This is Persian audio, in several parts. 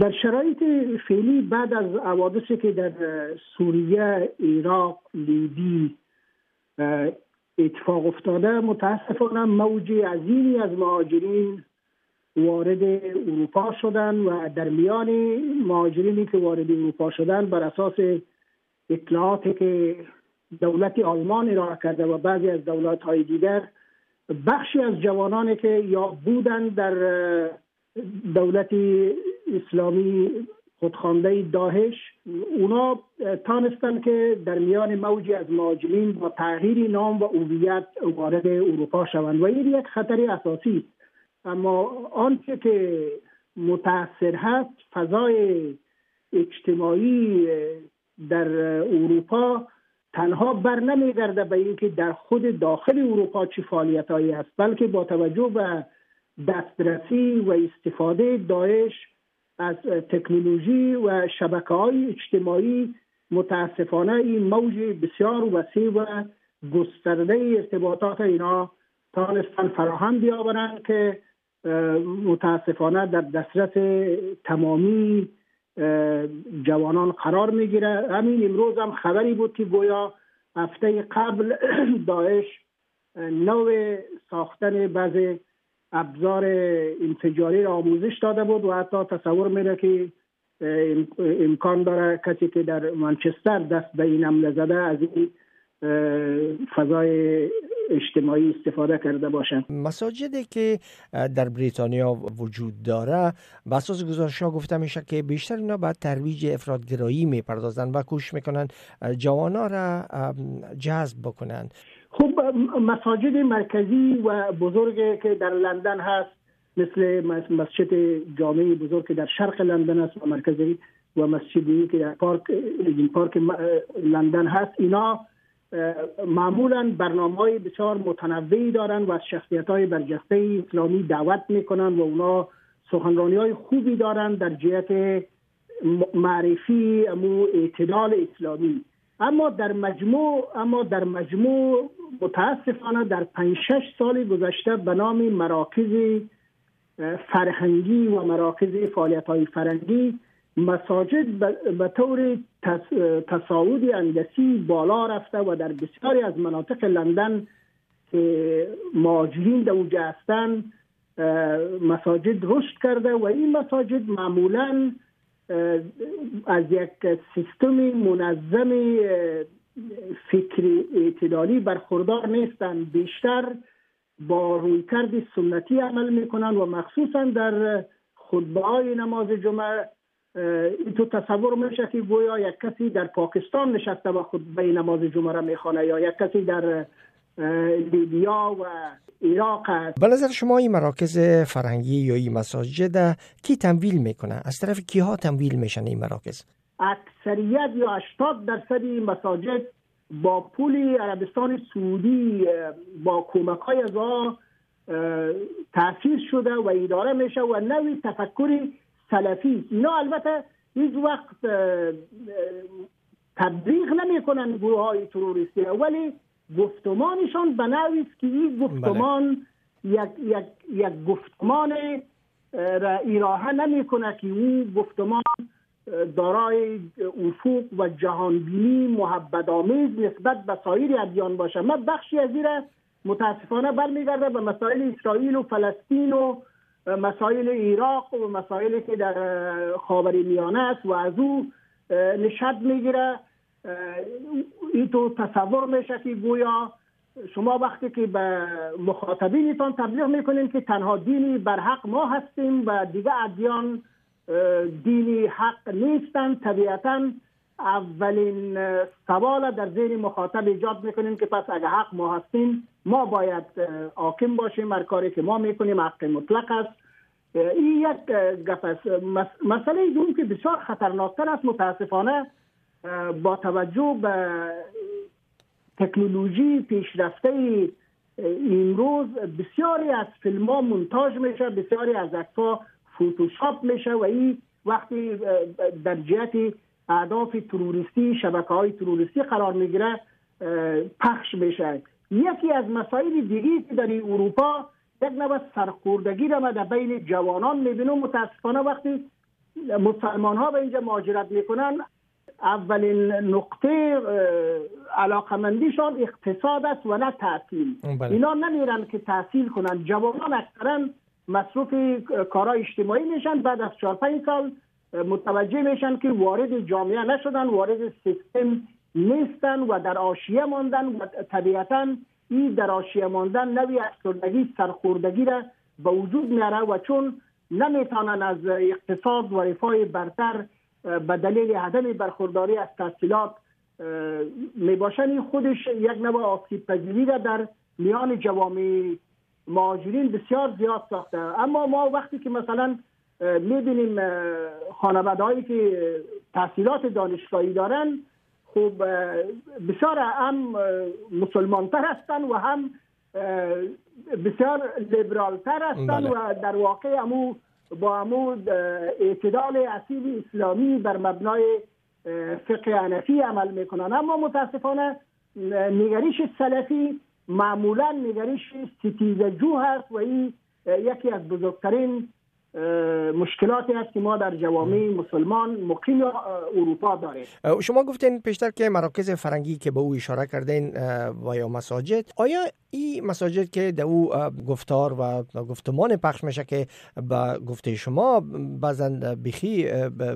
در شرایط فعلی بعد از حوادثی که در سوریه، عراق، لیبی اتفاق افتاده متاسفانه موج عظیمی از مهاجرین وارد اروپا شدن و در میان مهاجرینی که وارد اروپا شدن بر اساس اطلاعاتی که دولت آلمان ارائه کرده و بعضی از دولت های دیگر بخشی از جوانانی که یا بودن در دولت اسلامی خودخوانده داهش اونا تانستن که در میان موجی از مهاجرین با تغییر نام و هویت وارد اروپا شوند و این یک خطر اساسی اما آنچه که متاثر هست فضای اجتماعی در اروپا تنها بر نمیگرده به اینکه در خود داخل اروپا چه فعالیت هایی است بلکه با توجه به دسترسی و استفاده داعش از تکنولوژی و شبکه های اجتماعی متاسفانه این موج بسیار وسیع و گسترده ارتباطات اینا تانستن فراهم بیاورند که متاسفانه در دسترس تمامی جوانان قرار می‌گیره. همین امروز هم خبری بود که گویا هفته قبل داعش نوع ساختن بعض ابزار انفجاری را آموزش داده بود و حتی تصور میره که امکان داره کسی که در منچستر دست به این عمله زده از این فضای اجتماعی استفاده کرده باشند مساجدی که در بریتانیا وجود داره به اساس گزارش ها گفته میشه که بیشتر اینا به ترویج افرادگرایی می‌پردازن و کوشش می‌کنن جوانا را جذب بکنن خب مساجد مرکزی و بزرگی که در لندن هست مثل مسجد جامعه بزرگ که در شرق لندن است و مرکزی و مسجدی که در پارک پارک لندن هست. اینا معمولا برنامه های بسیار متنوعی دارند و از شخصیت های برجسته اسلامی دعوت می‌کنن و اونا سخنرانی های خوبی دارند در جهت معرفی امو اعتدال اسلامی. اما در مجموع اما در مجموع متاسفانه در پنج شش سال گذشته به نام مراکز فرهنگی و مراکز فعالیت های فرهنگی مساجد به طور تصاعد اندسی بالا رفته و در بسیاری از مناطق لندن که مهاجرین در اونجا هستند مساجد رشد کرده و این مساجد معمولا از یک سیستم منظم فکر اعتدالی برخوردار نیستند. بیشتر با رویکرد سنتی عمل می‌کنن و مخصوصا در خطبه های نماز جمعه این تو تصور میشه که گویا یک کسی در پاکستان نشسته و خطبه نماز جمعه را می‌خوانه یا یک کسی در لیبیا و عراق است. به نظر شما این مراکز فرهنگی یا این مساجد کی تمویل می‌کنه؟ از طرف کیها تمویل میشن این مراکز؟ اکثریت یا 80 درصد این مساجد با پول عربستان سعودی با کمک های از تأسیس شده و اداره میشه و نوی تفکر سلفی. اینا البته هیچ وقت تبلیغ نمی‌کنن گروه های تروریستی. ولی گفتمانشان به نوی که این گفتمان یک, یک, یک گفتمان را ایراهه نمی‌کنه که اون گفتمان دارای افق و جهانبینی محبت آمیز نسبت به سایر ادیان باشه من بخشی از این متاسفانه برمیگرده به مسائل اسرائیل و فلسطین و مسائل عراق و مسائلی که در خاور میانه است و از او نشد می‌گیره این تو تصور میشه که گویا شما وقتی که به مخاطبینتان تبلیغ می‌کنین که تنها دینی بر حق ما هستیم و دیگه ادیان دینی حق نیستند طبیعتا اولین سوال در ذهن مخاطب ایجاد می‌کنیم که پس اگه حق ما هستیم ما باید حاکم باشیم هر کاری که ما می‌کنیم. حق مطلق است. این یک گپ است. مسئله دوم که بسیار خطرناکتر است متاسفانه با توجه به تکنولوژی پیشرفته امروز بسیاری از فیلم ها منتاج میشه بسیاری از عکسها فوتوشاپ میشه و این وقتی در جهت اهداف تروریستی شبکه های تروریستی قرار می‌گیره پخش میشه. یکی از مسائل دیگی که در اروپا یک نوع سرخوردگی را در بین جوانان می‌بینم متاسفانه وقتی مسلمان ها به اینجا مهاجرت می‌کنن اولین نقطه علاقمندیشان اقتصاد است و نه تحصیل. بله. اینا نمیرن که تحصیل کنن. جوانان اکثرا مصروف کارهای اجتماعی میشن. بعد از 4 5 سال متوجه میشن که وارد جامعه نشدن وارد سیستم نیستن و در آشیه ماندن و طبیعتا این در آشیه ماندن نوی افسردگی سرخوردگی را به وجود میاره و چون نمی‌تونن از اقتصاد و رفاه برتر به دلیل عدم برخورداری از تحصیلات می‌باشن خودش یک نوع آسیب پذیری را در میان جوامع مهاجرین بسیار زیاد ساخته اما ما وقتی که مثلا می‌بینیم خانواده هایی که تحصیلات دانشگاهی دارن خب بسیار هم مسلمانتر هستن و هم بسیار لیبرالتر هستن بله. و در واقع امو با امو اعتدال اصیل اسلامی بر مبنای فقه عنفی عمل می‌کنن. اما متاسفانه نگریش سلفی معمولا نگریش ستیزجو هست و این یکی از بزرگترین مشکلاتی است که ما در جوامع مسلمان مقیم اروپا داریم. شما گفتین پیشتر که مراکز فرنگی که به او اشاره کردین و یا مساجد. آیا این مساجد که در او گفتار و گفتمان پخش میشه که به گفته شما بعضا بخی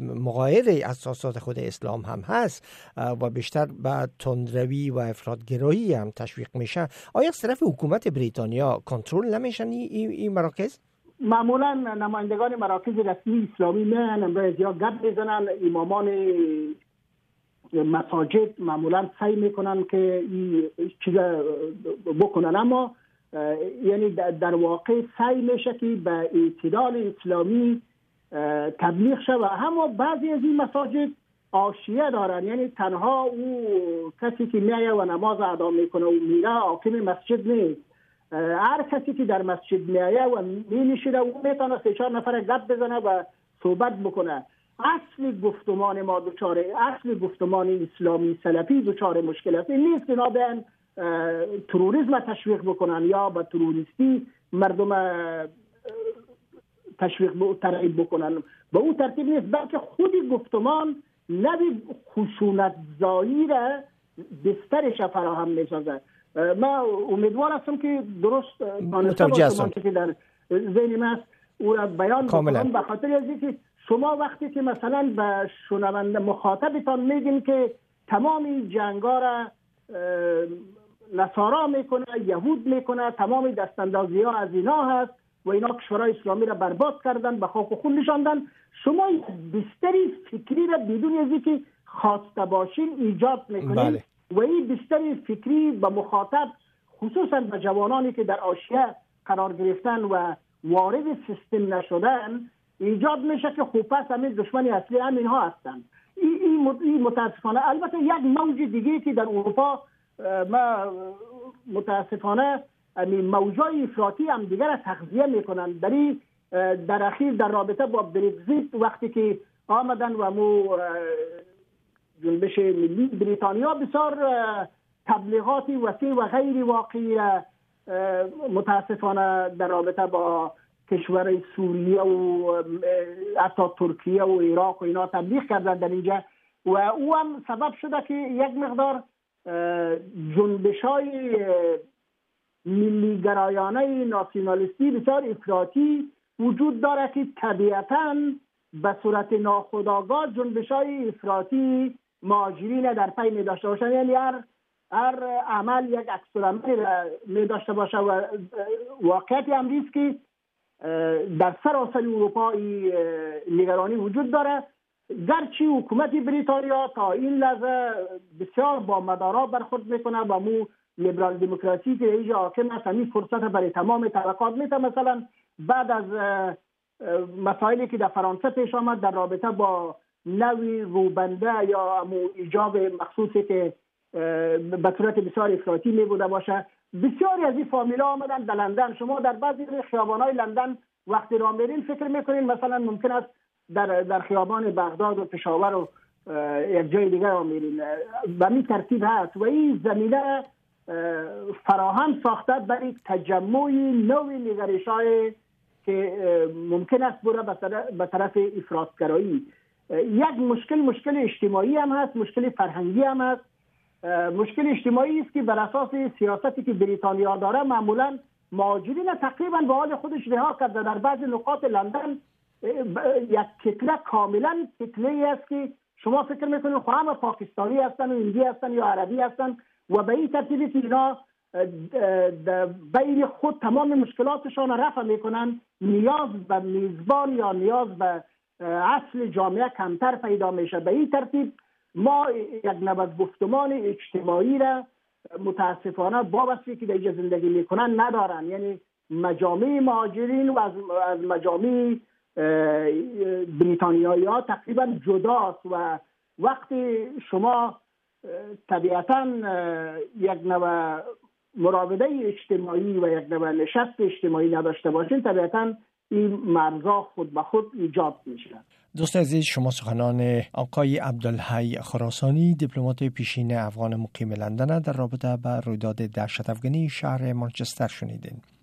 مغایر اساسات خود اسلام هم هست و بیشتر به تندروی و افرادگرایی هم تشویق میشه آیا از طرف حکومت بریتانیا کنترل نمیشن این مراکز؟ معمولا نمایندگان مراکز رسمی اسلامی میان امروز یا گپ بزنن امامان مساجد معمولا سعی می‌کنن که این چیز بکنن. اما یعنی در واقع سعی میشه که به اعتدال اسلامی تبلیغ و اما بعضی از این مساجد آشیه دارن. یعنی تنها او کسی که میایه و نماز ادا می‌کنه و میره حاکم مسجد نیست. هر کسی که در مسجد میایه و می نشیده او می‌تونه سه چهار نفر گپ بزنه و صحبت بکنه. اصل گفتمان ما دچار اصل گفتمان اسلامی سلفی دچار مشکل است این نیست که بیان تروریسم تشویق بکنن یا به تروریستی مردم تشویق ترغیب بکنن. به او ترتیب نیست بلکه خودی گفتمان نوی خشونت زایی را بسترش فراهم می‌سازد. ما امیدوار هستم که درست متوجه هستم. که در ذهن من او را بیان کاملا. به خاطر از که شما وقتی که مثلا به شنونده مخاطبتان میگین که تمام جنگا را نصارا می‌کنه یهود می‌کنه تمام دستاندازی ها از اینا هست و اینا کشورهای اسلامی را برباد کردن به خاک و خون نشاندن. شما بستری فکری را بدون از که خواسته باشین ایجاد می‌کنید بله. و این بیشتر فکری به مخاطب خصوصا به جوانانی که در آشیه قرار گرفتن و وارد سیستم نشدن ایجاد میشه که خوب پس همین دشمنی اصلی همین ها هستن. این, این متاسفانه البته یک موج دیگه که در اروپا ما متاسفانه موجای افراطی هم دیگر را تغذیه می‌کنن. در در اخیر در رابطه با برگزیت وقتی که آمدن و مو جنبش ملی بریتانیا بسیار تبلیغاتی وسیع و غیر واقعی متاسفانه در رابطه با کشور سوریه و حتی ترکیه و عراق و اینا تبلیغ کردن در اینجا. و او هم سبب شده که یک مقدار جنبش های ملی گرایانه ناسیونالیستی بسیار افراطی وجود داره که طبیعتا به صورت ناخودآگاه جنبش های افراطی مهاجرین در پی می داشته باشن. یعنی هر هر عمل یک عکس می داشته باشه و واقعیت هم که در سراسر اروپا نگرانی وجود داره. گرچه حکومت بریتانیا تا این لحظه بسیار با مدارا برخورد می‌کنه با مو لیبرال دموکراسی که اینجا حاکم است همین فرصت برای تمام طبقات میته مثلا بعد از مسائلی که در فرانسه پیش آمد در رابطه با نوی روبنده یا ایجاب مخصوصی که به صورت بسیار افراطی می بوده باشه. بسیاری از این فامیلا آمدن در لندن. شما در بعضی خیابان های لندن وقتی را میرین فکر می‌کنین مثلا ممکن است در در خیابان بغداد و پشاور و یک جای دیگر را میرین. و می ترتیب هست. و این زمینه فراهم ساخته برای تجمع نوی نگرش که ممکن است بره به طرف افرادگرایی یک مشکل مشکل اجتماعی هم هست مشکل فرهنگی هم هست. مشکل اجتماعی است که بر اساس سیاستی که بریتانیا داره معمولا مهاجرین تقریبا به حال خودش رها کرده. در بعضی نقاط لندن یک کتله کاملا کتله است که شما فکر می‌کنید خواهم همه پاکستانی هستن و هندی هستن یا عربی هستن و به این ترتیبی که اینا بین خود تمام مشکلاتشان رفع می‌کنن نیاز به میزبان یا نیاز به اصل جامعه کمتر پیدا میشه. به این ترتیب ما یک نبض گفتمان اجتماعی را متاسفانه با که در زندگی می‌کنن ندارن. یعنی مجامع مهاجرین و از مجامع بریتانیایی ها تقریبا جداست و وقتی شما طبیعتا یک نوع مراوده اجتماعی و یک نوع نشست اجتماعی نداشته باشین طبیعتا این مرزا خود به خود ایجاد میشه. دوست عزیز شما سخنان آقای عبدالحی خراسانی دیپلمات پیشین افغان مقیم لندن در رابطه با رویداد دهشت افغانی شهر مانچستر شنیدین.